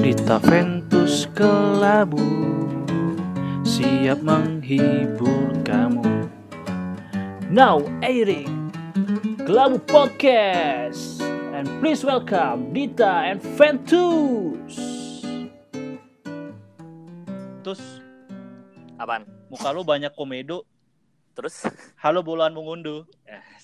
Dita Ventus Kelabu. Siap menghibur kamu. Now airing Kelabu Podcast. And please welcome Dita and Ventus. Terus Apaan? muka lu banyak komedo. Terus? Halo buluan mengunduh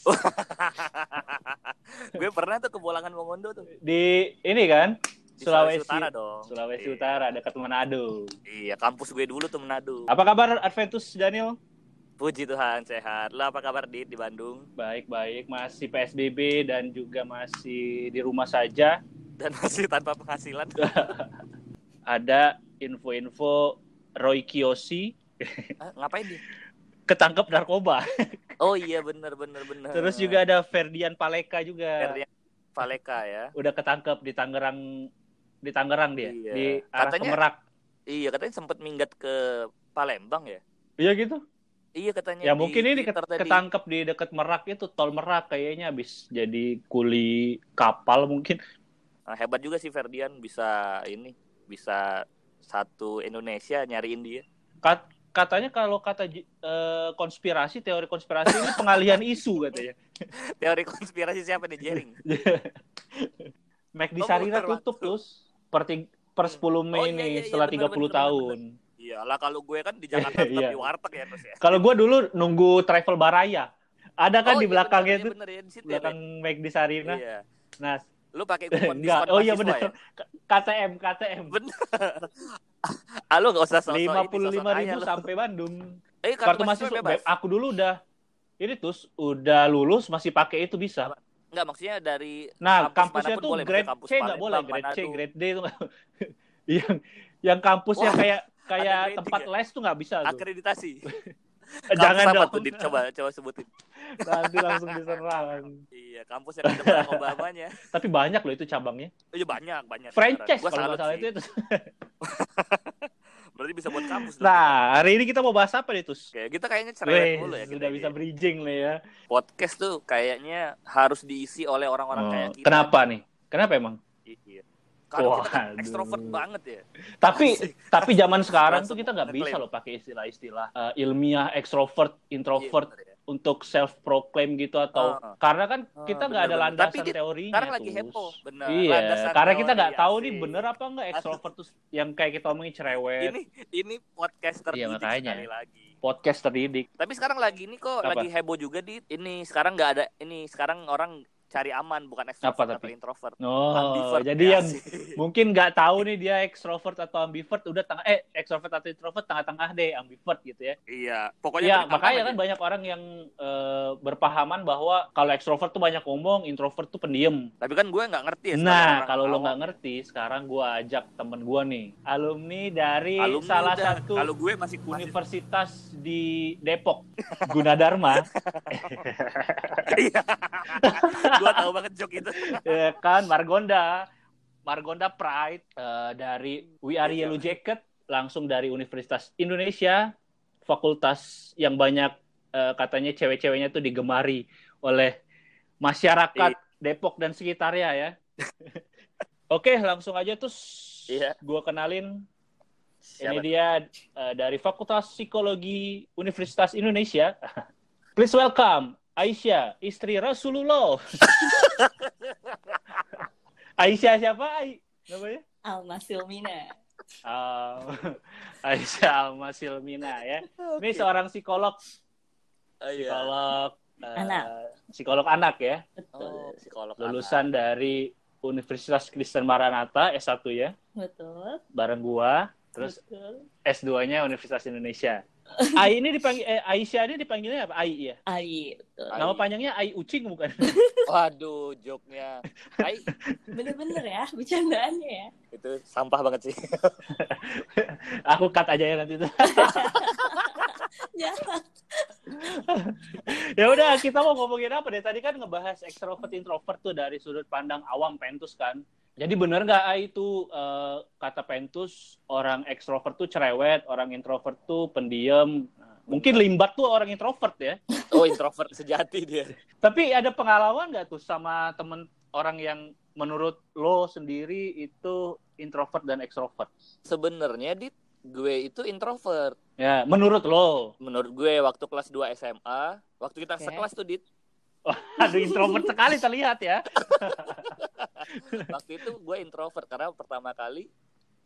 gue pernah tuh ke Bolangan Mongondo tuh. Di ini kan Di Sulawesi Utara dong. Sulawesi Iya. Utara dekat Manado Iya, kampus gue dulu tuh Manado. Apa kabar Adventus Daniel? Puji Tuhan sehat. Lo apa kabar Dit di Bandung? Baik-baik, masih PSBB dan juga masih di rumah saja. Dan masih tanpa penghasilan. Ada info-info Roy Kiyoshi Ah, ngapain dia? ketangkep narkoba. Oh iya bener bener bener. Terus juga ada Ferdian Paleka juga. Ferdian Paleka ya. Udah ketangkep di Tangerang di Tangerang dia, Iya. di arah Katanya- Merak. Iya katanya sempet minggat ke Palembang ya. Iya gitu. Iya katanya. Ya di mungkin ini ket- ketangkep di deket Merak itu, tol Merak kayaknya habis jadi kuli kapal mungkin. Nah, hebat juga sih Ferdian bisa ini bisa satu Indonesia nyariin dia. Kat- katanya kalau kata eh, konspirasi, teori konspirasi ini pengalihan isu katanya. Teori konspirasi siapa nih Jering? McD Oh, Sarina muter tutup waktu. terus per, per 10 Oh, Mei iya, nih iya, iya, setelah bener, 30 bener, tahun. Iya lah kalau gue kan di Jakarta tetap Iya. di warteg ya terus ya. Kalau gua dulu nunggu travel Baraya. Ada kan Oh, di iya, belakangnya itu, iya, bener, ya, di situ ya, belakang McD Sarina. Iya. Nah, Lu pakai kupon enggak. diskon Oh iya benar. ya? KTM, KTM. Bener. ah, lu gak usah sosok ini, 55 sosok ribu sampai Bandung. Eh, Kartu mahasiswa bebas. aku dulu udah ini terus udah lulus masih pakai itu bisa. Enggak, maksudnya dari Nah, kampus kampusnya tuh boleh, grade kampus C nggak boleh, grade C, grade D itu yang yang kampusnya Wah, kayak kayak tempat ya? les tuh nggak bisa tuh. akreditasi. Jangan dong. tuh? Coba coba sebutin. Nanti langsung diserang. Iya, kampus yang ada Barack Obamanya. Tapi banyak loh itu cabangnya. Iya banyak, banyak. Franchise kalau salut salah sih. itu. itu. Berarti bisa buat kampus. Nah, hari ini kita mau bahas apa nih, Tus? Oke, kita kayaknya cerewet mulu ya. kita sudah bisa bridging nih ya. Podcast tuh kayaknya harus diisi oleh orang-orang Oh, kayak kita. kenapa nih? Kenapa emang? Iya. Karena kita kan Waduh. ekstrovert banget ya. Tapi Asik. tapi zaman sekarang tuh kita nggak bisa loh pakai istilah-istilah eh, ilmiah extrovert, introvert Iya, ya. Untuk self proclaim gitu atau Ah. karena kan Ah, kita nggak ada landasan Tapi, teorinya. Sekarang lagi heboh, bener. Iya, Landasan karena kita nggak tahu nih bener apa nggak extrovert tuh yang kayak kita omongin cerewet, Ini ini podcast terdidik Iya, makanya. sekali lagi. podcast terdidik. Tapi sekarang lagi ini kok Apa? lagi heboh juga di ini sekarang nggak ada ini sekarang orang cari aman bukan extrovert Apa atau introvert. Oh, Ambivert, jadi ya yang sih. mungkin nggak tahu nih dia extrovert atau ambivert udah tengah eh extrovert atau introvert tengah-tengah deh ambivert gitu ya. Iya, pokoknya beri makanya tambahan kan aja. banyak orang yang eh, berpahaman bahwa kalau extrovert tuh banyak ngomong, introvert tuh pendiam. Tapi kan gue nggak ngerti ya. Nah, kalau lo nggak ngerti, sekarang gua ajak temen gua nih, alumni dari Alumni salah udah. satu kalau gue masih masih universitas di Depok, Gunadarma, Iya. gue tahu banget joke itu. ya kan, Margonda, Margonda Pride eh, dari We Are Iya. Yellow Jacket, langsung dari Universitas Indonesia, fakultas yang banyak eh, katanya cewek-ceweknya tuh digemari oleh masyarakat Iya. Depok dan sekitarnya ya. Oke, langsung aja tuh. Iya. Gua kenalin Siapa? Ini dia eh, dari Fakultas Psikologi Universitas Indonesia. Please welcome Aisyah, istri Rasulullah. Aisyah siapa? Ai? Namanya? Alma Silmina. Ah, Aisyah Alma Silmina ya. Ini Oke. seorang psikolog, Oh, iya. psikolog eh, Anak. psikolog anak ya. Betul. Oh, psikolog Lulusan dari Universitas Kristen Maranatha S1 ya, Betul. bareng gua. Terus Betul. S2-nya Universitas Indonesia. Ai ini dipanggil eh, Aisyah ini dipanggilnya apa? Ai ya. Ai, betul. Ai. Nama panjangnya Ai Ucing bukan? Waduh, joke-nya. Hai, Bener-bener ya, bercandaannya ya. itu sampah banget sih. Aku cut aja ya nanti itu. Ya udah, kita mau ngomongin apa deh? Tadi kan ngebahas extrovert introvert tuh dari sudut pandang awam Pentus kan. Jadi bener nggak Ai itu eh, kata Pentus orang ekstrovert tuh cerewet, orang introvert tuh pendiam. Nah, Mungkin Limbat tuh orang introvert ya. Oh, introvert sejati dia. Tapi ada pengalaman nggak tuh sama temen orang yang menurut lo sendiri itu introvert dan ekstrovert? Sebenarnya dit gue itu introvert. Ya, menurut lo. Menurut gue waktu kelas 2 SMA, waktu kita Oke. sekelas tuh dit, Aduh, introvert sekali terlihat ya. waktu itu gue introvert karena pertama kali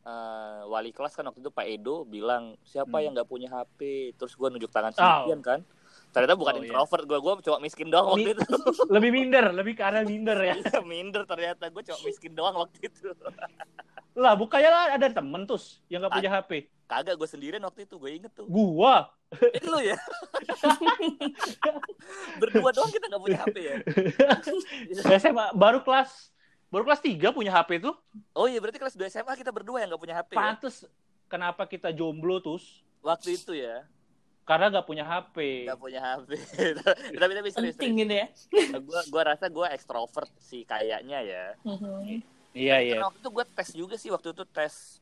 eh, wali kelas kan waktu itu Pak Edo bilang siapa Hmm. yang nggak punya HP, terus gue nunjuk tangan Oh. sendirian kan. Ternyata bukan Oh, iya. introvert gue, gue cuma miskin doang waktu Mi- itu. Lebih minder, lebih ke arah minder ya. Iya, minder ternyata gue cuma miskin doang waktu itu. Lah, bukannya lah ada temen tuh yang gak punya HP. Kagak gue sendirian waktu itu, gue inget tuh. Gua. Eh, lu ya? Berdua doang kita nggak punya HP ya? SMA baru kelas baru kelas 3 punya HP tuh. Oh iya berarti kelas 2 SMA kita berdua yang nggak punya HP ya? Pantes kenapa kita jomblo tuh? Waktu itu ya, Karena gak punya HP. nggak punya HP. tapi tapi serius, Penting serius. gitu ya. Gua gua rasa gue ekstrovert sih kayaknya ya. Mhm. Iya, iya. Karena waktu itu gue tes juga sih waktu itu tes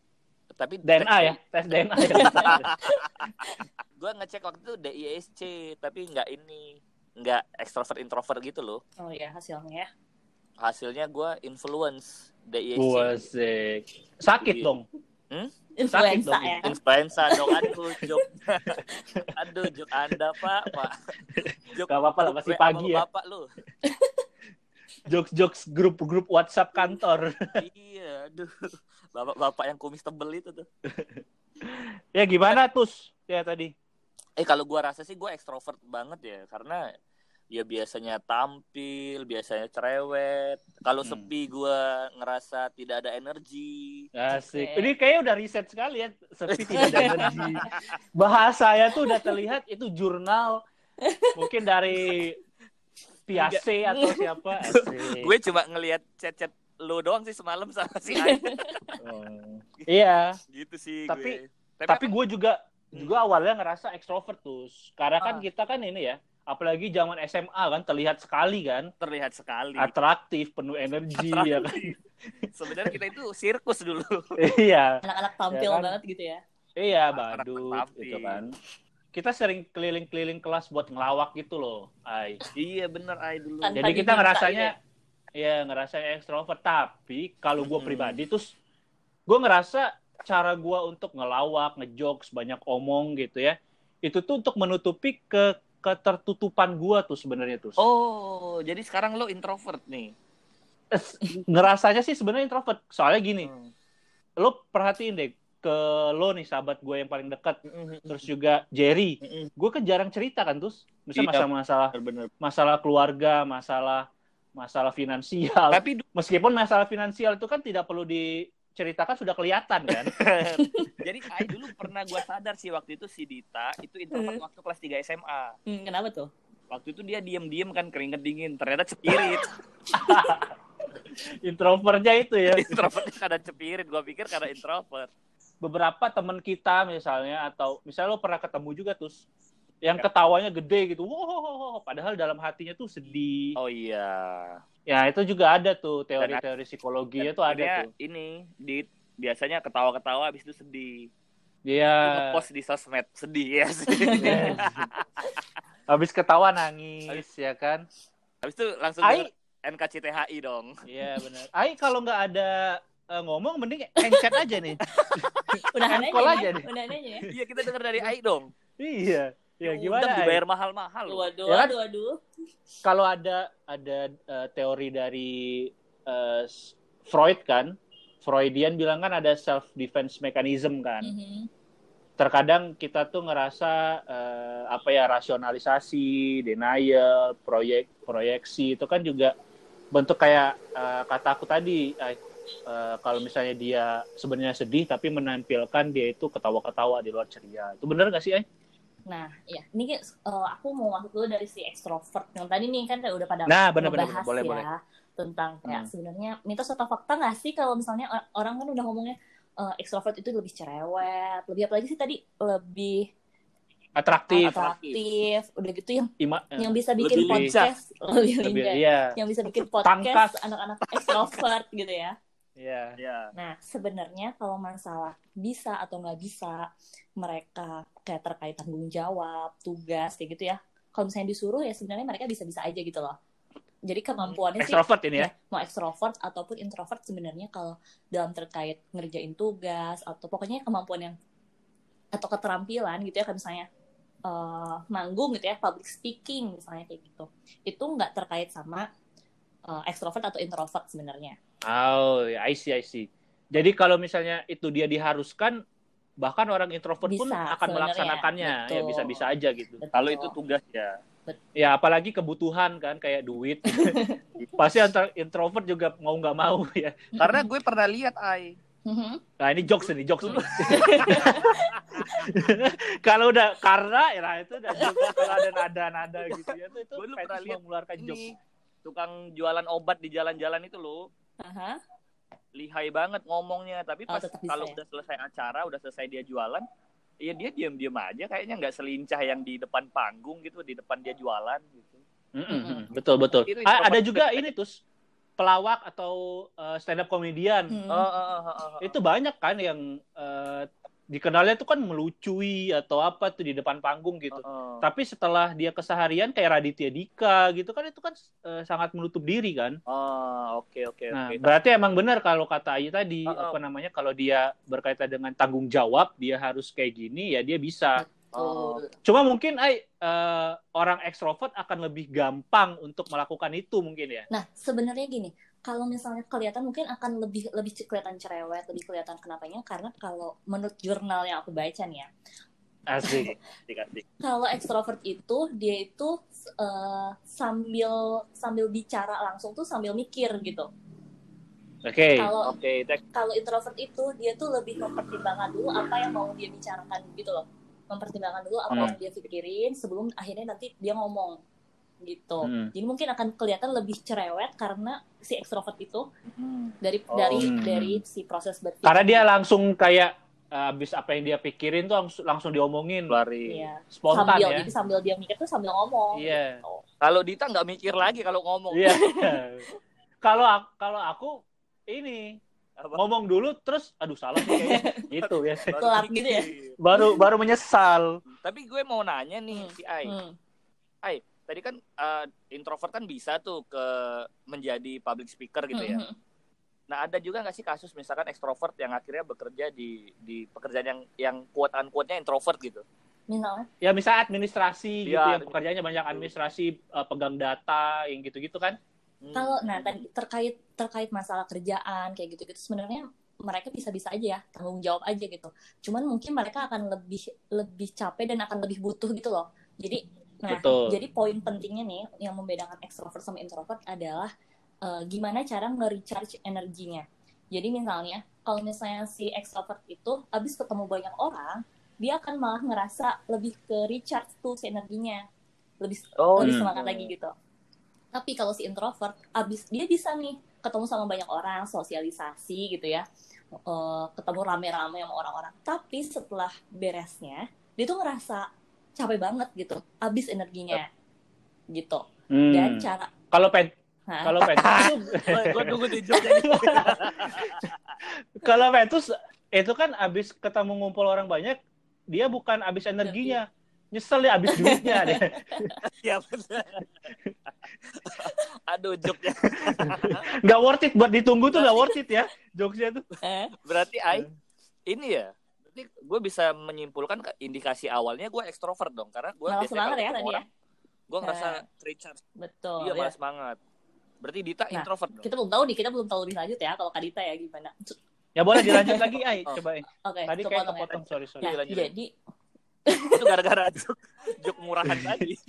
tapi DNA ya, tes DNA ya. gue ngecek waktu itu DISC tapi nggak ini nggak ekstrovert introvert gitu loh Oh ya hasilnya ya. hasilnya gue influence DISC Wasik. Sakit Iya. dong. Influenza dong, ya. influenza dong aduh jok aduh jok anda pak pak jok Gak apa-apa lah, masih pagi ya. bapak lu Jokes-jokes grup-grup WhatsApp kantor. iya aduh bapak-bapak yang kumis tebel itu tuh ya gimana tus? Ya tadi. eh kalau gue rasa sih gue ekstrovert banget ya karena ya biasanya tampil biasanya cerewet kalau Hmm. sepi gue ngerasa tidak ada energi Asik. Ini kayaknya udah riset sekali ya. Sepi tidak ada energi. Bahasanya tuh udah terlihat itu jurnal. Mungkin dari Piace atau siapa. Gue cuma ngelihat chat-chat lo doang sih semalam sama si. Oh. Iya. gitu sih Tapi- gue. Tapi gue juga Hmm. juga awalnya ngerasa ekstrovert tuh. Karena kan Ah. kita kan ini ya. Apalagi zaman SMA kan terlihat sekali kan. terlihat sekali Atraktif, penuh energi ya kan. Atraktif. sebenarnya kita itu sirkus dulu iya. Anak-anak tampil Ya kan? banget gitu ya. Iya, badut gitu kan. Kita sering keliling-keliling kelas buat ngelawak gitu loh, Ai. iya bener Ai dulu Tanpa Jadi kita ngerasanya ya ngerasanya ekstrovert, tapi kalau gue Hmm. pribadi terus gue ngerasa cara gue untuk ngelawak, ngejokes, banyak omong gitu ya. Itu tuh untuk menutupi ke ketertutupan gue tuh sebenarnya tuh. oh jadi sekarang lo introvert nih Ngerasanya sih sebenarnya introvert. Soalnya gini, Hmm. lo perhatiin deh ke lo nih sahabat gue yang paling dekat, Mm-mm. terus juga Jerry. Mm-mm. Gue kan jarang cerita kan terus, misalnya masalah-masalah bener masalah keluarga, masalah masalah finansial. tapi Meskipun masalah finansial itu kan tidak perlu diceritakan sudah kelihatan kan. jadi Ai dulu pernah gue sadar sih waktu itu si Dita itu introvert Hmm. waktu kelas 3 SMA Hmm, kenapa tuh? waktu itu dia diem-diem kan keringet dingin ternyata cepirit Introvertnya itu ya. introvertnya karena cepirit gue pikir karena introvert Beberapa teman kita misalnya atau misalnya lo pernah ketemu juga tuh yang ketawanya gede gitu. Wow, padahal dalam hatinya tuh sedih. oh iya Ya, itu juga ada tuh teori-teori psikologinya tuh ada tuh. ini di biasanya ketawa-ketawa habis itu sedih Dia post di sosmed sedih ya sih habis ketawa nangis ya kan. habis itu langsung Ai, NKCTHI dong iya benar. Ai kalau nggak ada eh, ngomong mending handchat aja nih. Udah nanya aja ya? nih. Udah nanya ya? iya kita denger dari Ai dong iya. Ya gimana? Ai? dibayar mahal-mahal loh. Waduh, Ya kan? waduh, waduh. kalau ada ada eh, teori dari eh, Freud kan, Freudian bilang kan ada self defense mechanism kan. Mhm. Terkadang kita tuh ngerasa eh, apa ya rasionalisasi, denial, proyek proyeksi itu kan juga bentuk kayak eh, kata aku tadi eh, eh, kalau misalnya dia sebenarnya sedih tapi menampilkan dia itu ketawa-ketawa di luar ceria. Itu bener gak sih, Ay? Nah, ya, ini eh, aku mau masuk dulu dari si ekstrovert yang tadi nih kan udah pada Nah, bener-bener ngebahas boleh ya boleh. tentang kayak Hmm. sebenarnya mitos atau fakta nggak sih kalau misalnya or- orang kan udah ngomongnya eh, ekstrovert itu lebih cerewet, lebih apalagi sih tadi lebih Atraktif, atraktif, udah gitu yang ima, yang bisa bikin lebih- podcast lebih lebih, lincah. iya, yang bisa bikin podcast anak-anak ekstrovert gitu ya. Iya. Iya. Nah, sebenarnya kalau masalah bisa atau nggak bisa mereka kayak terkait tanggung jawab, tugas kayak gitu ya. Kalau misalnya disuruh ya sebenarnya mereka bisa-bisa aja gitu loh. jadi kemampuannya sih Extrovert ini ya. ya, mau ekstrovert ataupun introvert sebenarnya kalau dalam terkait ngerjain tugas atau pokoknya kemampuan yang atau keterampilan gitu ya kayak misalnya eh, manggung gitu ya public speaking misalnya kayak gitu itu nggak terkait sama eh, ekstrovert atau introvert sebenarnya Oh, I see, I see. Jadi kalau misalnya itu dia diharuskan, bahkan orang introvert pun Bisa, akan sebenarnya. melaksanakannya. Ya Betul. bisa-bisa aja gitu. Betul. Kalau itu tugas ya. Ya apalagi kebutuhan kan kayak duit. Pasti antar introvert juga mau nggak mau ya. Karena gue pernah lihat Ai. Mhm. Nah ini jokes nih, jokes kalau udah karena ya nah, itu udah jokes kalau ada nada-nada gitu ya itu Petrus pernah lihat mengeluarkan jokes. Tukang jualan obat di jalan-jalan itu loh. Aha. Lihai banget ngomongnya, tapi Oh, pas bisa kalau ya? udah selesai acara, udah selesai dia jualan, Iya dia diam-diam aja kayaknya nggak selincah yang di depan panggung gitu di depan dia jualan gitu. Mm-mm, betul betul. Itu A- ada juga ini tuh pelawak atau stand up komedian. Hmm. Oh, oh, oh, oh, oh. Itu banyak kan yang eh, dikenalnya tuh kan melucui atau apa tuh di depan panggung gitu. Oh, oh. Tapi setelah dia keseharian kayak Raditya Dika gitu kan itu kan eh, sangat menutup diri kan. Oh, oke oke Nah, oke. berarti emang benar kalau kata Ayu tadi Oh, oh. apa namanya kalau dia berkaitan dengan tanggung jawab dia harus kayak gini ya dia bisa. Oh. Cuma mungkin Ay eh, orang ekstrovert akan lebih gampang untuk melakukan itu mungkin ya. Nah, sebenarnya gini, kalau misalnya kelihatan mungkin akan lebih lebih kelihatan cerewet, lebih kelihatan kenapanya karena kalau menurut jurnal yang aku baca nih ya, Asik. Kalau ekstrovert itu dia itu eh, sambil sambil bicara langsung tuh sambil mikir gitu. Oke. Kalau tek. kalau introvert itu dia tuh lebih mempertimbangkan dulu apa yang mau dia bicarakan gitu loh. Mempertimbangkan dulu apa Hmm. yang dia pikirin sebelum akhirnya nanti dia ngomong gitu. Hmm. Jadi mungkin akan kelihatan lebih cerewet karena si ekstrovert itu Hmm. dari Oh. dari Hmm. dari si proses berpikir. Karena dia langsung kayak eh, habis apa yang dia pikirin tuh langsung, langsung diomongin Lari. Iya. spontan sambil ya. jadi sambil dia mikir tuh sambil ngomong. Iya. gitu. Kalau Dita nggak mikir lagi kalau ngomong. Iya. Kalau kalau aku ini Apa? ngomong dulu terus aduh salah sih gitu ya. Telat gitu ya? Baru baru menyesal. Tapi gue mau nanya nih Hmm. si Ai. Hmm. Tadi kan eh, introvert kan bisa tuh ke menjadi public speaker gitu ya. Hmm, hmm. Nah ada juga nggak sih kasus misalkan ekstrovert yang akhirnya bekerja di di pekerjaan yang yang quote unquote-nya introvert gitu. Misalnya, Ya misal administrasi gitu Iya. yang pekerjaannya banyak administrasi eh, pegang data yang gitu-gitu kan. Hmm. kalau nah tadi terkait terkait masalah kerjaan kayak gitu-gitu sebenarnya mereka bisa-bisa aja ya tanggung jawab aja gitu. Cuman mungkin mereka akan lebih lebih capek dan akan lebih butuh gitu loh. Jadi nah Betul. jadi poin pentingnya nih yang membedakan extrovert sama introvert adalah eh, gimana cara nge-recharge energinya. Jadi misalnya kalau misalnya si extrovert itu habis ketemu banyak orang, dia akan malah ngerasa lebih ke recharge tuh si energinya. Lebih Oh, lebih Hmm. semangat lagi gitu. Tapi kalau si introvert, abis dia bisa nih ketemu sama banyak orang, sosialisasi gitu ya, Eh, ketemu rame-rame sama orang-orang. Tapi setelah beresnya, dia tuh ngerasa capek banget gitu, abis energinya, gitu. Hmm. Dan cara, Kalau pen kalau Pentus gue nunggu di joknya kalau Pentus itu kan abis ketemu ngumpul orang banyak dia bukan abis energinya nyesel ya abis duitnya deh. Iya benar. Aduh joknya. nggak worth it buat ditunggu tuh nggak worth it ya jokesnya tuh eh, Berarti Ai ini ya. Berarti gue bisa menyimpulkan indikasi awalnya gue ekstrovert dong karena gue malah biasanya semangat kalau ya tadi ya. orang, gue ngerasa Eh. recharge. Betul. iya ya. malah semangat. Berarti Dita Nah, introvert dong. Kita belum tahu nih, kita belum tahu lebih lanjut ya kalau Kadita ya gimana. ya boleh dilanjut lagi ay Oh. coba Ay. Oke, tadi kepotong kayak ya. kepotong sorry sorry Nah, lanjut. jadi Itu gara-gara jok, jok murahan tadi.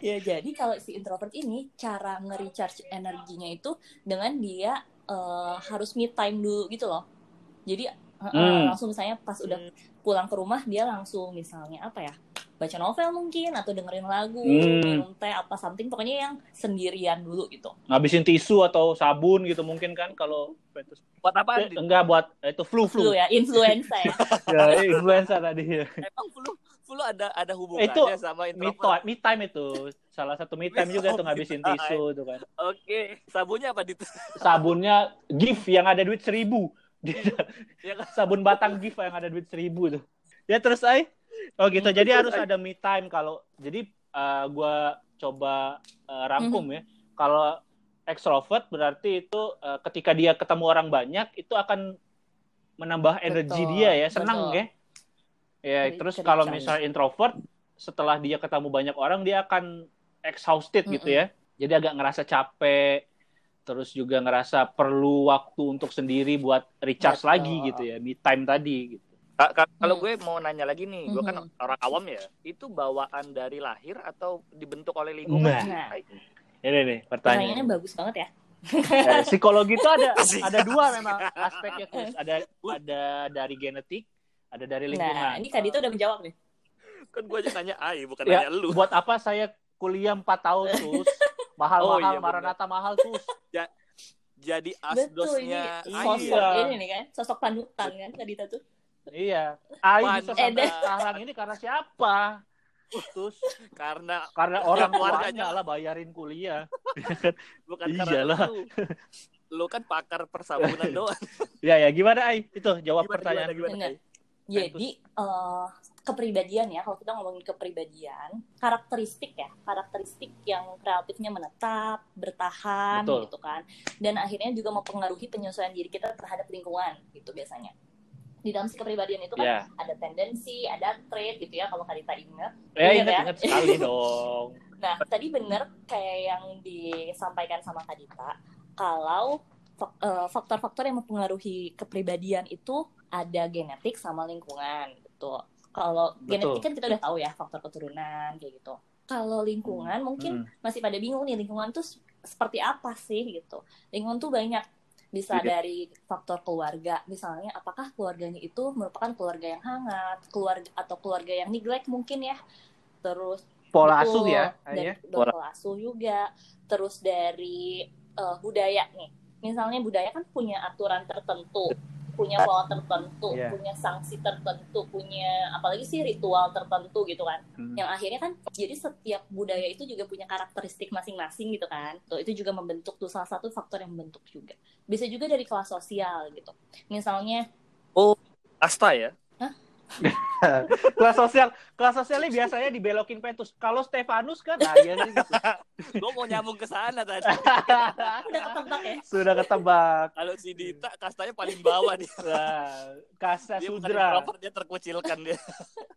Ya, jadi kalau si introvert ini cara nge-recharge energinya itu dengan dia eh, harus me time dulu gitu loh. Jadi Hmm. langsung misalnya pas udah pulang ke rumah dia langsung misalnya apa ya? Baca novel mungkin atau dengerin lagu, Hmm. minum teh apa something pokoknya yang sendirian dulu gitu. ngabisin tisu atau sabun gitu mungkin kan kalau Buat apa? Eh, enggak buat eh, itu flu Flu flu ya, influenza ya. ya influenza tadi Emang flu flu ada ada hubungannya Itu sama introvert? time, me time itu salah satu me time juga tuh ngabisin tisu tuh kan Oke, sabunnya apa Dit? sabunnya gift yang ada duit seribu Ya? Sabun batang gift yang ada duit seribu tuh. Ya terus ay oh gitu. Hmm, jadi terus, harus ada me time kalau jadi uh, gua coba uh, rangkum ya. Kalau extrovert berarti itu uh, ketika dia ketemu orang banyak itu akan menambah energi dia ya, senang betul. ya. Ya, Jadi terus kalau misalnya introvert setelah dia ketemu banyak orang dia akan exhausted gitu ya. Jadi agak ngerasa capek, terus juga ngerasa perlu waktu untuk sendiri buat recharge Betul. lagi gitu ya, me time tadi gitu. Ka- ka- Kalau Hmm. gue mau nanya lagi nih, gue kan Mhm. orang awam ya. Itu bawaan dari lahir atau dibentuk oleh lingkungan? Nah. Nah. Ini nih Pertanyaannya pertanyaan. bagus banget ya. Eh, psikologi itu ada ada dua memang aspeknya Kus. Ada ada dari genetik, ada dari lingkungan. Nah, ini Kak Dito udah menjawab nih. Kan gue aja nanya Ai, bukan Ya, nanya lu. buat apa saya kuliah 4 tahun terus mahal-mahal Oh, iya, benar. Maranatha mahal terus. Jadi Betul ini asdosnya Iya. sosok Iya. ini nih kan, sosok panutan kan Dito tuh. Iya. Ai Eh, sampai deh. sekarang ini karena siapa? Terus karena karena orang tuanya lah bayarin kuliah. bukan Iyalah. karena lu. Lu kan pakar persabunan doang. Ya ya gimana Ai? Itu jawab Gimana, pertanyaan. gimana, gimana. Ai? Jadi eh, kepribadian ya, kalau kita ngomongin kepribadian, karakteristik ya, karakteristik yang kreatifnya menetap, bertahan Betul. gitu kan, dan akhirnya juga mempengaruhi penyesuaian diri kita terhadap lingkungan gitu biasanya. Di dalam si kepribadian itu kan Ya. ada tendensi, ada trait gitu ya, kalau Karita ingat. Ya Ingat ya? ingat sekali dong. Nah, tadi bener kayak yang disampaikan sama Kadita, kalau eh, faktor-faktor yang mempengaruhi kepribadian itu ada genetik sama lingkungan gitu. Kalau Betul. genetik kan kita udah tahu ya faktor keturunan kayak gitu. Kalau lingkungan mungkin Hmm. masih pada bingung nih lingkungan tuh seperti apa sih gitu. Lingkungan tuh banyak bisa Iya. dari faktor keluarga misalnya apakah keluarganya itu merupakan keluarga yang hangat keluarga atau keluarga yang neglect mungkin ya terus Pola Betul. asuh ya, dari ya. dari pola asuh juga terus dari eh, budaya nih misalnya budaya kan punya aturan tertentu punya pola tertentu Iya. punya sanksi tertentu punya apalagi sih ritual tertentu gitu kan Hmm. yang akhirnya kan jadi setiap budaya itu juga punya karakteristik masing-masing gitu kan tuh itu juga membentuk tuh salah satu faktor yang membentuk juga bisa juga dari kelas sosial gitu misalnya Asta ya. kelas sosial kelas sosialnya biasanya dibelokin pentus kalau Stefanus kan nah iya sih gitu. Gue mau nyambung ke sana tadi. udah ketebak ya sudah ketebak Kalau si Dita kastanya paling bawah dia. nah, kasta Dia sudra dia terkucilkan dia.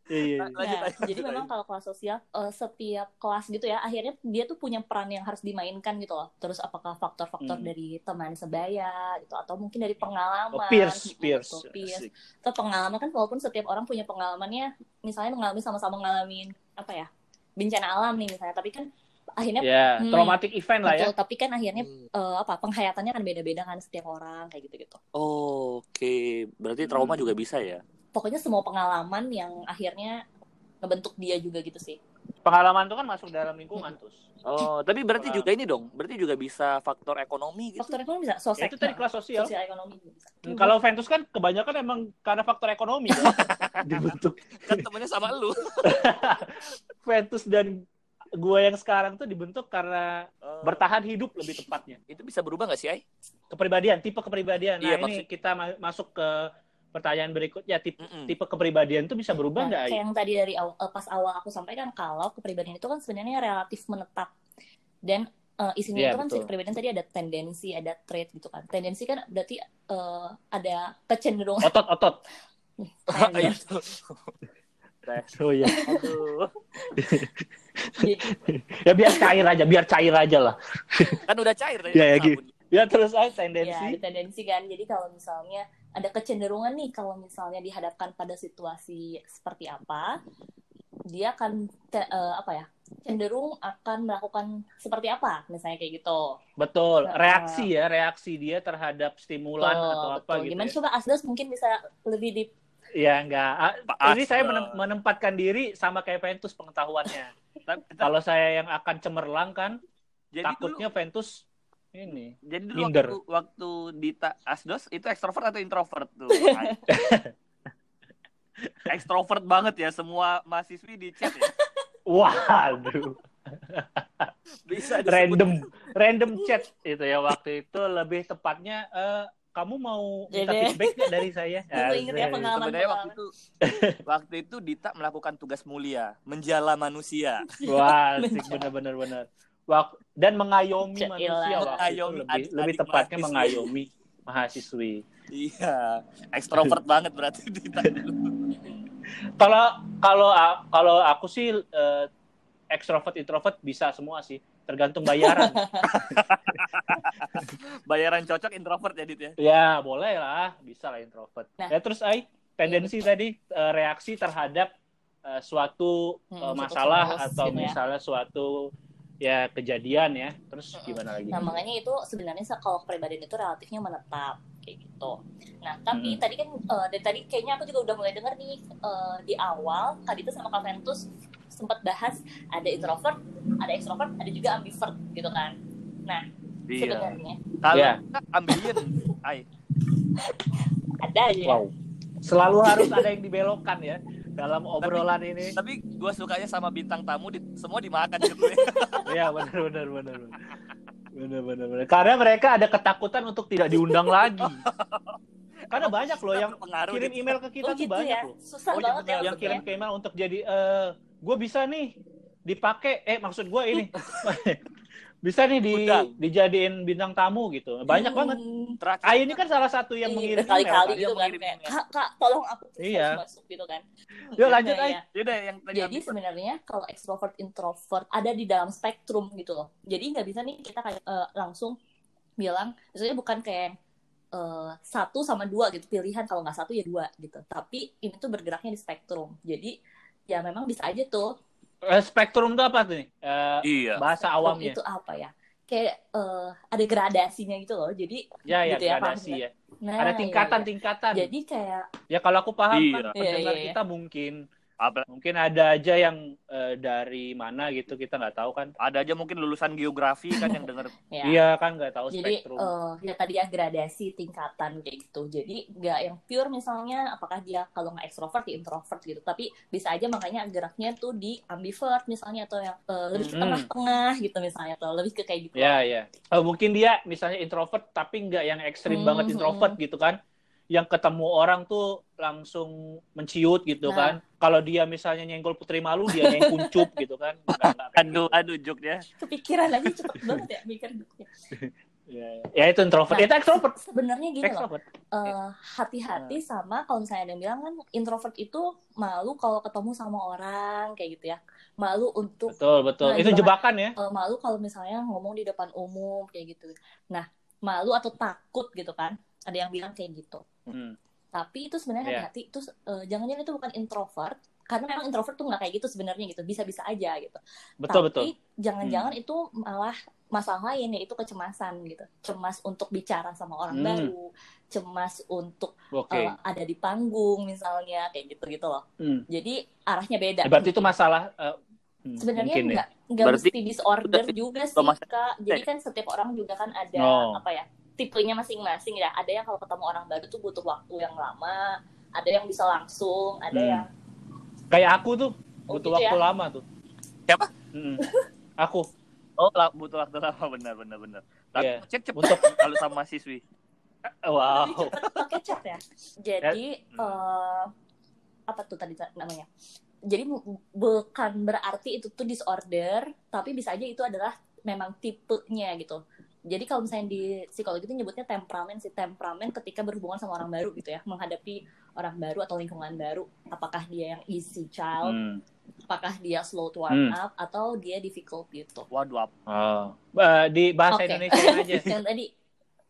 Iya, iya. Lanjut, Nah, lanjut, jadi lanjut, memang kalau kelas sosial eh, setiap kelas gitu ya akhirnya dia tuh punya peran yang harus dimainkan gitu loh terus apakah faktor-faktor Hmm. dari teman sebaya gitu atau mungkin dari pengalaman Oh, peers, gitu, peers. peers. Asik. atau pengalaman kan walaupun setiap orang punya pengalamannya misalnya mengalami sama-sama ngalamin apa ya bencana alam nih misalnya tapi kan akhirnya ya Hmm. traumatic event lah ya betul tapi kan akhirnya Hmm. eh, apa penghayatannya kan beda-beda kan setiap orang kayak gitu gitu Oke, berarti trauma Hmm. juga bisa ya? Pokoknya semua pengalaman yang akhirnya ngebentuk dia juga gitu sih pengalaman itu kan masuk dalam lingkungan Hmm. terus Oh, tapi berarti juga ini dong, berarti juga bisa faktor ekonomi gitu. faktor ekonomi bisa ya, sosial itu tadi kelas sosial sosial ekonomi juga bisa kalau Ventus kan kebanyakan emang karena faktor ekonomi kan? dibentuk Kan temennya sama lu. Ventus dan gue yang sekarang tuh dibentuk karena Oh. bertahan hidup lebih tepatnya Itu bisa berubah nggak sih, Ai? kepribadian tipe kepribadian nah Iya, ini maksud- kita ma- masuk ke pertanyaan berikutnya tipe Mm-mm. tipe kepribadian itu bisa berubah Nah, nggak kayak Ai? yang tadi dari awal, eh, pas awal aku sampaikan kalau kepribadian itu kan sebenarnya relatif menetap dan eh, isinya Iya, itu kan si betul. kepribadian tadi ada tendensi ada trait gitu kan tendensi kan berarti eh, ada kecenderungan otot otot Kayaknya. Itu. oh iya Aduh. Ya biar cair aja biar cair aja lah Kan udah cair tadi. Iya, ya, sabun. ya terus aja ya tendensi ada tendensi kan jadi kalau misalnya ada kecenderungan nih kalau misalnya dihadapkan pada situasi seperti apa dia akan te- eh, apa ya cenderung akan melakukan seperti apa misalnya kayak gitu. Betul reaksi ya reaksi dia terhadap stimulan Betul, atau apa betul. gitu Gimana ya. coba Asdas mungkin bisa lebih di ya enggak. Pak ini saya menempatkan diri sama kayak Ventus pengetahuannya. Tapi- kalau saya yang akan cemerlang kan Jadi takutnya Ventus ini jadi dulu minder. waktu, waktu Dita Asdos itu ekstrovert atau introvert tuh? Ekstrovert banget ya semua mahasiswi di chat ya. waduh Bisa disebut- random random chat itu ya waktu itu lebih tepatnya eh, kamu mau minta Jadi- feedback nggak dari saya inget ya Asik. pengalaman. Sebenarnya waktu itu waktu itu Dita melakukan tugas mulia, menjala manusia. wah asik bener-bener bener Wak- dan mengayomi Cailah. manusia waktu itu Mengayomi lebih, adik-adik lebih tepatnya mahasiswi. mengayomi mahasiswi. Iya, ekstrovert banget berarti ditanya. Kalau kalau kalau aku sih eh, ekstrovert introvert bisa semua sih, tergantung bayaran. Bayaran cocok introvert ya, Dit ya. ya boleh lah, bisa lah introvert. Nah. Ya terus Ai, tendensi tadi eh, reaksi terhadap eh, suatu Hmm, suatu masalah atau ya. misalnya suatu ya kejadian ya. Terus gimana lagi? Nah, makanya itu sebenarnya se- kalau kepribadian itu relatifnya menetap kayak gitu. Nah, tapi Mm-mm. tadi kan eh, dari tadi kayaknya aku juga udah mulai dengar nih eh, di awal Kak Dita sama Kak Ventus sempat bahas ada introvert, ada extrovert, ada juga ambivert gitu kan. Nah, Iya. sebenarnya Kalau Iya. ambilin, ay, ada aja. Wow. Selalu harus ada yang dibelokkan ya dalam obrolan ini. tapi gue sukanya sama bintang tamu di, semua dimakan gitu ya. Iya benar benar benar. benar. Benar benar. Karena mereka ada ketakutan untuk tidak diundang lagi. Karena banyak loh yang kirim email ke kita Oh tuh gitu banyak ya. loh. Susah Oh, iya banget ya Yang kirim ya. ke email untuk jadi eh gue bisa nih dipakai eh maksud gue ini bisa nih di Undang. dijadiin bintang tamu gitu. Banyak Hmm, banget. Terakhir Ah ini kan salah satu yang iya, mengirim berkali-kali email, kan? gitu kan kayak kak kak tolong aku Iya. masuk gitu kan. Yuk lanjut Nah, Ai. ya. Yaudah yang tadi Jadi sebenarnya kalau extrovert introvert ada di dalam spektrum gitu loh. Jadi nggak bisa nih kita kayak eh, langsung bilang, misalnya bukan kayak eh, satu sama dua gitu pilihan kalau nggak satu ya dua gitu. Tapi ini tuh bergeraknya di spektrum. Jadi ya memang bisa aja tuh spektrum itu apa tuh nih? Eh, Iya. bahasa spektrum awamnya. itu apa ya? Kayak eh, ada gradasinya gitu loh. Jadi Ya ya gitu ya, gradasi paham ya. nah Ada iya, tingkatan-tingkatan. iya. Jadi kayak Ya kalau aku paham Iya. kan pendengar Iya, iya, kita mungkin Apa- mungkin ada aja yang eh, dari mana gitu kita nggak tahu kan. Ada aja mungkin lulusan geografi kan yang denger. ya. Iya kan nggak tahu Jadi spektrum. eh, ya tadi ya gradasi tingkatan kayak gitu. Jadi nggak yang pure misalnya apakah dia kalau nggak ekstrovert ya introvert gitu. Tapi bisa aja makanya geraknya tuh di ambivert misalnya atau yang eh, lebih ke Hmm. tengah-tengah gitu misalnya atau lebih ke kayak gitu. Ya ya. Oh, mungkin dia misalnya introvert tapi nggak yang ekstrim Hmm, banget introvert gitu kan. Yang ketemu orang tuh langsung menciut gitu Nah. kan. Kalau dia misalnya nyenggol putri malu dia yang kuncup gitu kan. Nggak- nggak kayak Aduh, aduh juk ya. Kepikiran aja cepet banget ya mikir. Ya, ya itu introvert. Nah, itu ekstrovert. Sebenarnya gini loh, Ekstrovert. eh, hati-hati sama kalau misalnya ada yang bilang kan introvert itu malu kalau ketemu sama orang kayak gitu ya. Malu untuk Betul betul. Nah, itu jebakan. jebakan ya. eh, malu kalau misalnya ngomong di depan umum kayak gitu. Nah, malu atau takut gitu kan? Ada yang bilang kayak gitu. Hmm. Tapi itu sebenarnya Iya. hati-hati. Itu eh, jangan-jangan itu bukan introvert, karena memang introvert tuh nggak kayak gitu sebenarnya gitu. Bisa-bisa aja gitu. Betul Tapi betul. jangan-jangan itu malah masalah lain yaitu kecemasan gitu. Cemas untuk bicara sama orang Hmm. baru, cemas untuk Oke. eh, ada di panggung misalnya kayak gitu-gitu loh. Hmm. Jadi arahnya beda. Ya, berarti itu masalah eh, hmm, sebenarnya mungkin ya. nggak nggak mesti disorder juga sih kak jadi kan setiap orang juga kan ada Oh. apa ya tipenya masing-masing ya ada yang kalau ketemu orang baru tuh butuh waktu yang lama ada yang bisa langsung ada Hmm. yang Kayak aku tuh Oh, butuh gitu waktu ya? lama tuh. Siapa? Mm-mm. Aku Oh, butuh waktu lama benar benar benar. Tapi Iya. cek cepet Untuk- kalau sama siswi. wow. lebih cepat pakai chat ya jadi Hmm. eh, apa tuh tadi namanya jadi bu- bukan berarti itu tuh disorder tapi bisa aja itu adalah memang tipenya gitu jadi kalau misalnya di psikologi itu nyebutnya temperamen sih temperamen ketika berhubungan sama orang baru gitu ya menghadapi orang baru atau lingkungan baru apakah dia yang easy child Hmm. apakah dia slow to warm Hmm. up atau dia difficult gitu Waduh? Oh. Di bahasa Oke. Indonesia aja. yang tadi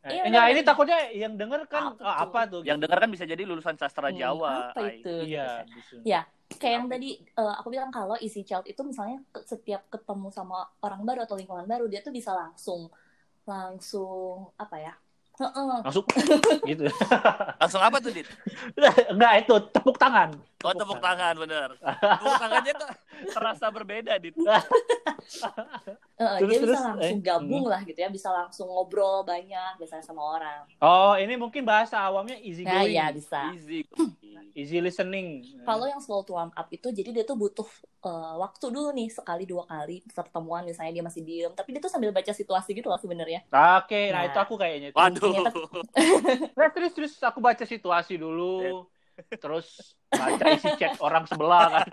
Eh, Iya, enggak, ini takutnya yang denger kan Apa ah, tuh? apa tuh? Yang dengar kan bisa jadi lulusan sastra Hmm, Jawa. apa itu Iya. Ya. kayak yang tadi eh, aku bilang kalau easy child itu misalnya setiap ketemu sama orang baru atau lingkungan baru dia tuh bisa langsung langsung apa ya Heeh. Langsung gitu. Langsung apa tuh, Dit? enggak itu tepuk tangan. Oh, tepuk tangan, bener. Tepuk tangannya kok terasa berbeda, Dit. Eh, Terus, dia bisa terus, langsung eh, gabung lah gitu ya bisa langsung ngobrol banyak biasanya sama orang Oh, ini mungkin bahasa awamnya easy nah going. ya bisa Easy. Easy listening. kalau yang slow to warm up itu jadi dia tuh butuh eh, waktu dulu nih sekali dua kali pertemuan misalnya dia masih diem tapi dia tuh sambil baca situasi gitu loh sebenarnya Oke, nah, Nah. itu aku kayaknya. Itu. Waduh. Nah, terus terus aku baca situasi dulu. Terus baca isi chat orang sebelah kan.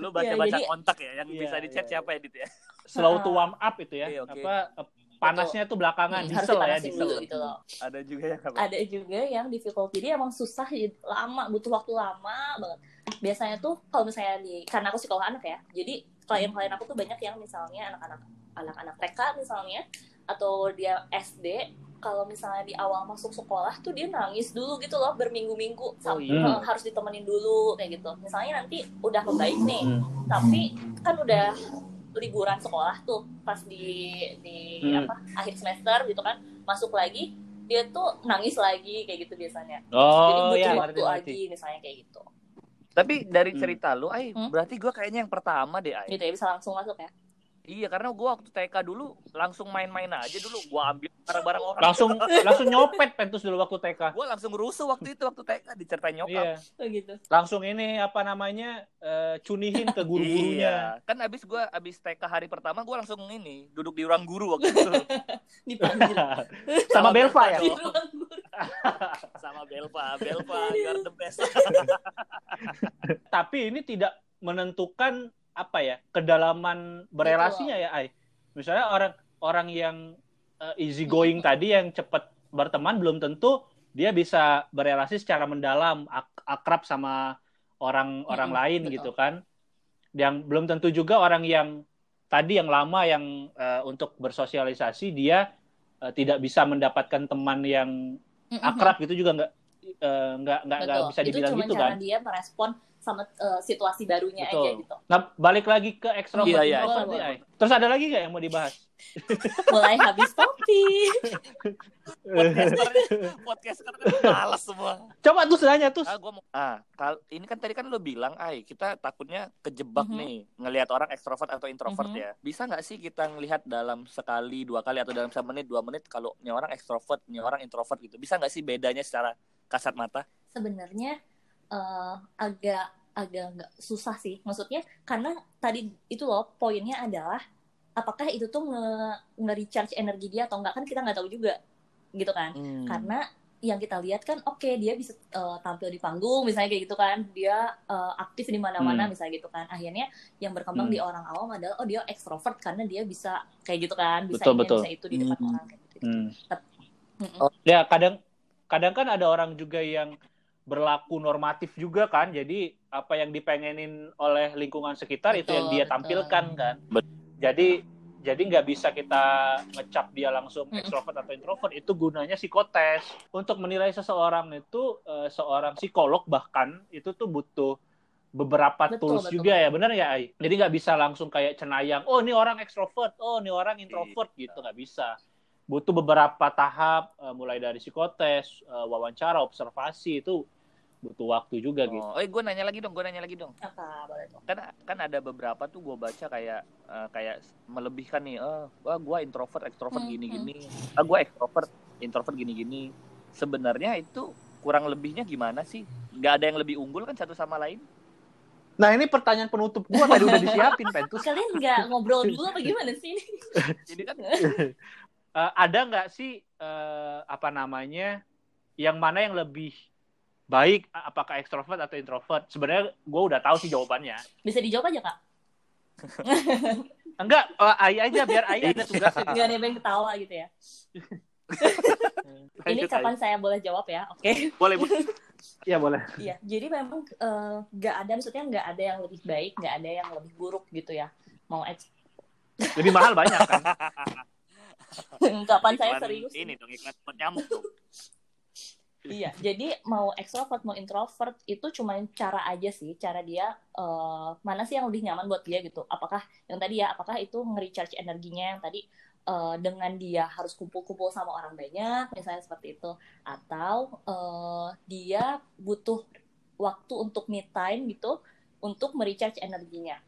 Lu Iya, baca-baca jadi- kontak ya yang Iya, bisa di chat iya, siapa edit ya? Slow to warm up itu ya. Oke. Apa panasnya tuh belakangan Hmm, diesel ya, diesel. dulu gitu loh. Ada juga yang apa? ada juga yang difficult jadi emang susah jadi lama butuh waktu lama banget biasanya tuh kalau misalnya di karena aku psikolog anak ya jadi klien-klien aku tuh banyak yang misalnya anak-anak anak-anak TK misalnya atau dia SD kalau misalnya di awal masuk sekolah tuh dia nangis dulu gitu loh berminggu-minggu sampai iya. harus ditemenin dulu kayak gitu misalnya nanti udah membaik nih Hmm. tapi kan udah liburan sekolah tuh pas di di Hmm. apa akhir semester gitu kan masuk lagi dia tuh nangis lagi kayak gitu biasanya jadi Oh butuh ya, waktu ngerti ngerti. lagi misalnya kayak gitu Tapi dari Hmm. cerita lu, ay, Hmm? berarti gua kayaknya yang pertama deh, ay. gitu ya bisa langsung masuk ya Iya, karena gua waktu TK dulu langsung main-main aja dulu. Gua ambil barang-barang orang. Langsung langsung nyopet Pentus dulu waktu TK. Gua langsung rusuh waktu itu waktu TK diceritain nyokap. Iya. oh gitu Langsung ini apa namanya? eh, cunihin ke guru-gurunya. Iya. Kan abis gua abis TK hari pertama gua langsung ini duduk di ruang guru waktu itu dipanggil Sama Belva ya. di dong. ruang guru. sama Belva, Belva you are the best. Tapi ini tidak menentukan apa ya kedalaman berelasinya ya, Ai. Misalnya orang orang yang eh, easy going tadi yang cepat berteman belum tentu dia bisa berelasi secara mendalam, ak- akrab sama orang-orang Mm-mm, lain betul. gitu kan. Yang belum tentu juga orang yang tadi yang lama yang eh, untuk bersosialisasi dia eh, tidak bisa mendapatkan teman yang akrab gitu juga nggak nggak nggak nggak bisa dibilang itu cuma gitu cara kan. dia merespon sama eh, situasi barunya Betul. aja gitu Nah, balik lagi ke ekstrovert Iya, iya. introvert. Terus ada lagi nggak yang mau dibahas? mulai habis topik Podcaster, podcaster kan malas semua. Coba tuh nanya tuh. Ah, gua mau. Ah, kal ini kan tadi kan lo bilang, ay, kita takutnya kejebak Mhm. nih ngelihat orang ekstrovert atau introvert Mhm. ya. Bisa nggak sih kita ngelihat dalam sekali, dua kali atau dalam semenit, dua menit kalau ini orang ekstrovert, ini orang introvert gitu. Bisa nggak sih bedanya secara kasat mata? sebenarnya eh, agak agak nggak susah sih maksudnya karena tadi itu loh poinnya adalah apakah itu tuh nge nge recharge energi dia atau enggak kan kita nggak tahu juga gitu kan Hmm. karena yang kita lihat kan oke dia bisa eh, tampil di panggung misalnya kayak gitu kan dia eh, aktif di mana-mana Hmm. misalnya gitu kan akhirnya yang berkembang Hmm. di orang awam adalah oh dia ekstrovert karena dia bisa kayak gitu kan bisa Betul, ini betul. bisa itu di depan Hmm. orang kayak gitu Hmm. Mm-mm. Oh. Ya kadang kadang kan ada orang juga yang berlaku normatif juga kan. Jadi apa yang dipengenin oleh lingkungan sekitar itu yang Betul, dia betul. tampilkan kan. Bet- Jadi jadi nggak bisa kita ngecap dia langsung ekstrovert atau introvert. Itu gunanya psikotes. Untuk menilai seseorang itu eh, seorang psikolog bahkan itu tuh butuh beberapa Betul, tools betul, juga ya benar ya Ai? Jadi nggak bisa langsung kayak cenayang. Oh ini orang ekstrovert. Oh ini orang introvert gitu nggak bisa. Butuh beberapa tahap eh, mulai dari psikotes, eh, wawancara, observasi itu butuh waktu juga gitu. Oh, eh gue nanya lagi dong, gue nanya lagi dong. apa boleh Kan kan ada beberapa tuh gue baca kayak eh, kayak melebihkan nih, oh, wah gue introvert, ekstrovert Hmm, gini-gini. Ah gue ekstrovert, introvert gini-gini. Sebenarnya itu kurang lebihnya gimana sih? Nggak ada yang lebih unggul kan satu sama lain? Nah ini pertanyaan penutup gua tadi udah disiapin Pentus. kalian nggak ngobrol dulu apa gimana sih ini Jadi kan Eh, ada nggak sih eh, apa namanya yang mana yang lebih baik apakah ekstrovert atau introvert? Sebenarnya gue udah tahu sih jawabannya. bisa dijawab aja kak Enggak, eh, Ai aja biar Ai ada tugasnya. nggak ada yang ketawa gitu ya ini kapan saya boleh jawab ya oke boleh bu. Iya boleh. Iya, jadi memang nggak ada maksudnya nggak ada yang lebih baik, nggak ada yang lebih buruk gitu ya. Mau eks Lebih mahal banyak kan. kapan saya serius? Ini dong iklan nyamuk dong. Iya, jadi mau extrovert mau introvert itu cuma cara aja sih, cara dia eh, mana sih yang lebih nyaman buat dia gitu. Apakah yang tadi ya, apakah itu nge-recharge energinya yang tadi eh, dengan dia harus kumpul-kumpul sama orang banyak, misalnya seperti itu, atau eh, dia butuh waktu untuk me time gitu untuk merecharge energinya.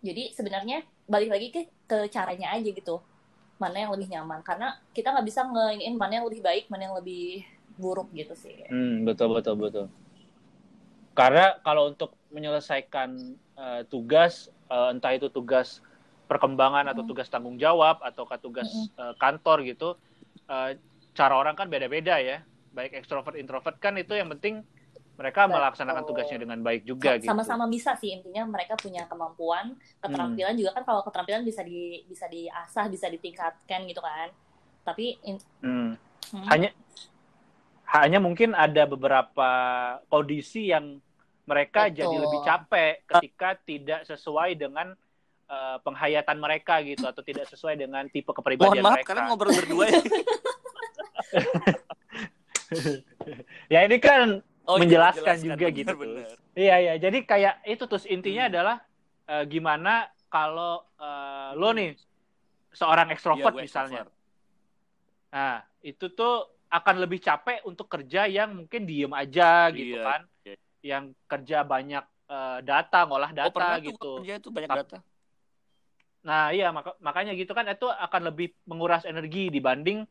Jadi sebenarnya balik lagi ke ke caranya aja gitu, mana yang lebih nyaman. Karena kita nggak bisa ngeinin mana yang lebih baik, mana yang lebih buruk gitu sih. Hmm, betul betul betul. Karena kalau untuk menyelesaikan eh, tugas, eh, entah itu tugas perkembangan atau Mm. tugas tanggung jawab atau tugas eh, kantor gitu, eh, cara orang kan beda-beda ya. Baik ekstrovert introvert kan itu yang penting mereka Betul. melaksanakan tugasnya dengan baik juga gitu. sama-sama bisa sih intinya mereka punya kemampuan keterampilan Hmm. juga kan kalau keterampilan bisa di bisa diasah bisa ditingkatkan gitu kan tapi in- Hmm. hmm, Hanya hanya mungkin ada beberapa kondisi yang mereka Betul. jadi lebih capek ketika tidak sesuai dengan eh, penghayatan mereka gitu atau tidak sesuai dengan tipe Mohon kepribadian maaf, mereka. kalian ngobrol berdua ya. Ya ini kan Oh, iya, Menjelaskan menjelaskan. juga Benar, gitu. benar. Iya iya, jadi kayak itu terus intinya Hmm. adalah eh, gimana kalau eh, lo nih seorang ekstrovert gue misalnya. extrovert. Nah, itu tuh akan lebih capek untuk kerja yang mungkin diem aja gitu Iya, kan. iya. Yang kerja banyak eh, data, ngolah Oh, data tuh gitu. kerja itu banyak Tap- data. Nah, iya maka- makanya gitu kan itu akan lebih menguras energi dibanding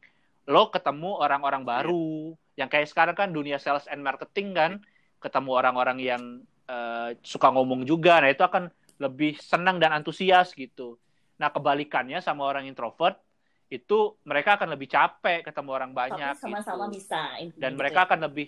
lo ketemu orang-orang Iya. baru. Yang kayak sekarang kan dunia sales and marketing kan, ketemu orang-orang yang eh, suka ngomong juga. Nah, itu akan lebih senang dan antusias gitu. Nah, kebalikannya sama orang introvert itu mereka akan lebih capek ketemu orang banyak tapi sama-sama gitu. bisa Dan gitu mereka ya. akan lebih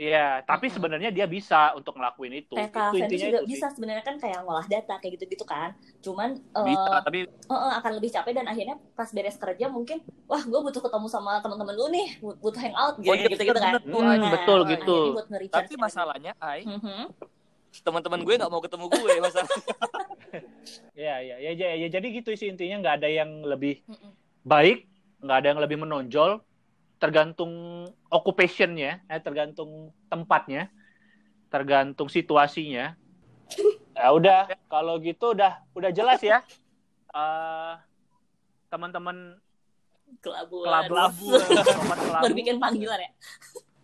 Iya, tapi Mm-mm. sebenarnya dia bisa untuk ngelakuin itu. kayak itu Kak Fendi intinya juga itu bisa sebenarnya kan kayak ngolah data kayak gitu-gitu kan cuman eh, Bisa, tapi eh, eh, akan lebih capek dan akhirnya pas beres kerja mungkin wah gue butuh ketemu sama teman-teman lu nih but- butuh hangout gitu Oh, iya, gitu, gitu kan bener. Hmm, betul, gitu. akhirnya buat nge-recharge tapi masalahnya, Ai, energi. Mhm. teman-teman gue nggak mau ketemu gue masalah. Iya, iya, ya, ya, ya, jadi gitu sih intinya nggak ada yang lebih baik, nggak ada yang lebih menonjol, tergantung occupationnya, eh, tergantung tempatnya, tergantung situasinya. Ya udah, kalau gitu udah udah jelas ya. Eh, teman-teman kelabuan kelabu, kelabu, baru bikin panggilan ya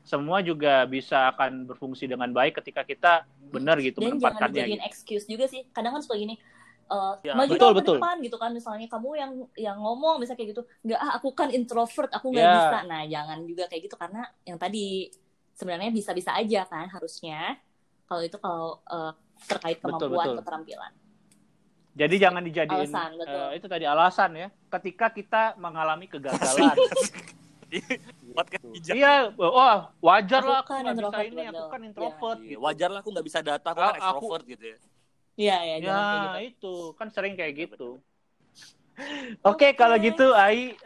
semua juga bisa akan berfungsi dengan baik ketika kita benar gitu dan jangan menempatkannya. dijadiin Gitu. excuse juga sih kadang kan suka gini eh Ya, maju betul, betul. depan gitu kan misalnya kamu yang yang ngomong misalnya kayak gitu nggak ah aku kan introvert aku nggak Ya. bisa nah jangan juga kayak gitu karena yang tadi sebenarnya bisa-bisa aja kan harusnya kalau itu kalau eh, terkait Betul, kemampuan betul. keterampilan Jadi jangan dijadiin Alasan, betul. eh, itu tadi alasan ya. Ketika kita mengalami kegagalan, Podcast bijak. Iya, wah wajar Aku lah aku kan nggak bisa introvert, ini, aku betul. kan introvert Iya, gitu. wajar lah aku nggak bisa data, aku Ah, kan aku- extrovert gitu ya. Iya ya jangan kayak Ya gitu itu kan sering kayak gitu. Oke kalau gitu Ai, eh,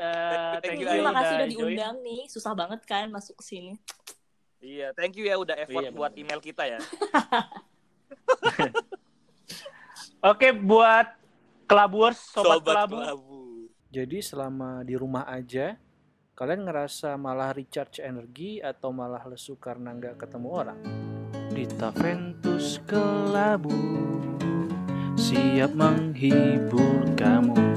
Thank thank you, terima kasih udah join. diundang nih susah banget kan masuk ke sini Iya, thank you ya udah effort Iya, buat bener. email kita ya. Oke buat kelabuers, sobat, Sobat kelabu. kelabu. Jadi selama di rumah aja, kalian ngerasa malah recharge energi atau malah lesu karena nggak ketemu orang? Di Taventus Kelabu, siap menghibur kamu.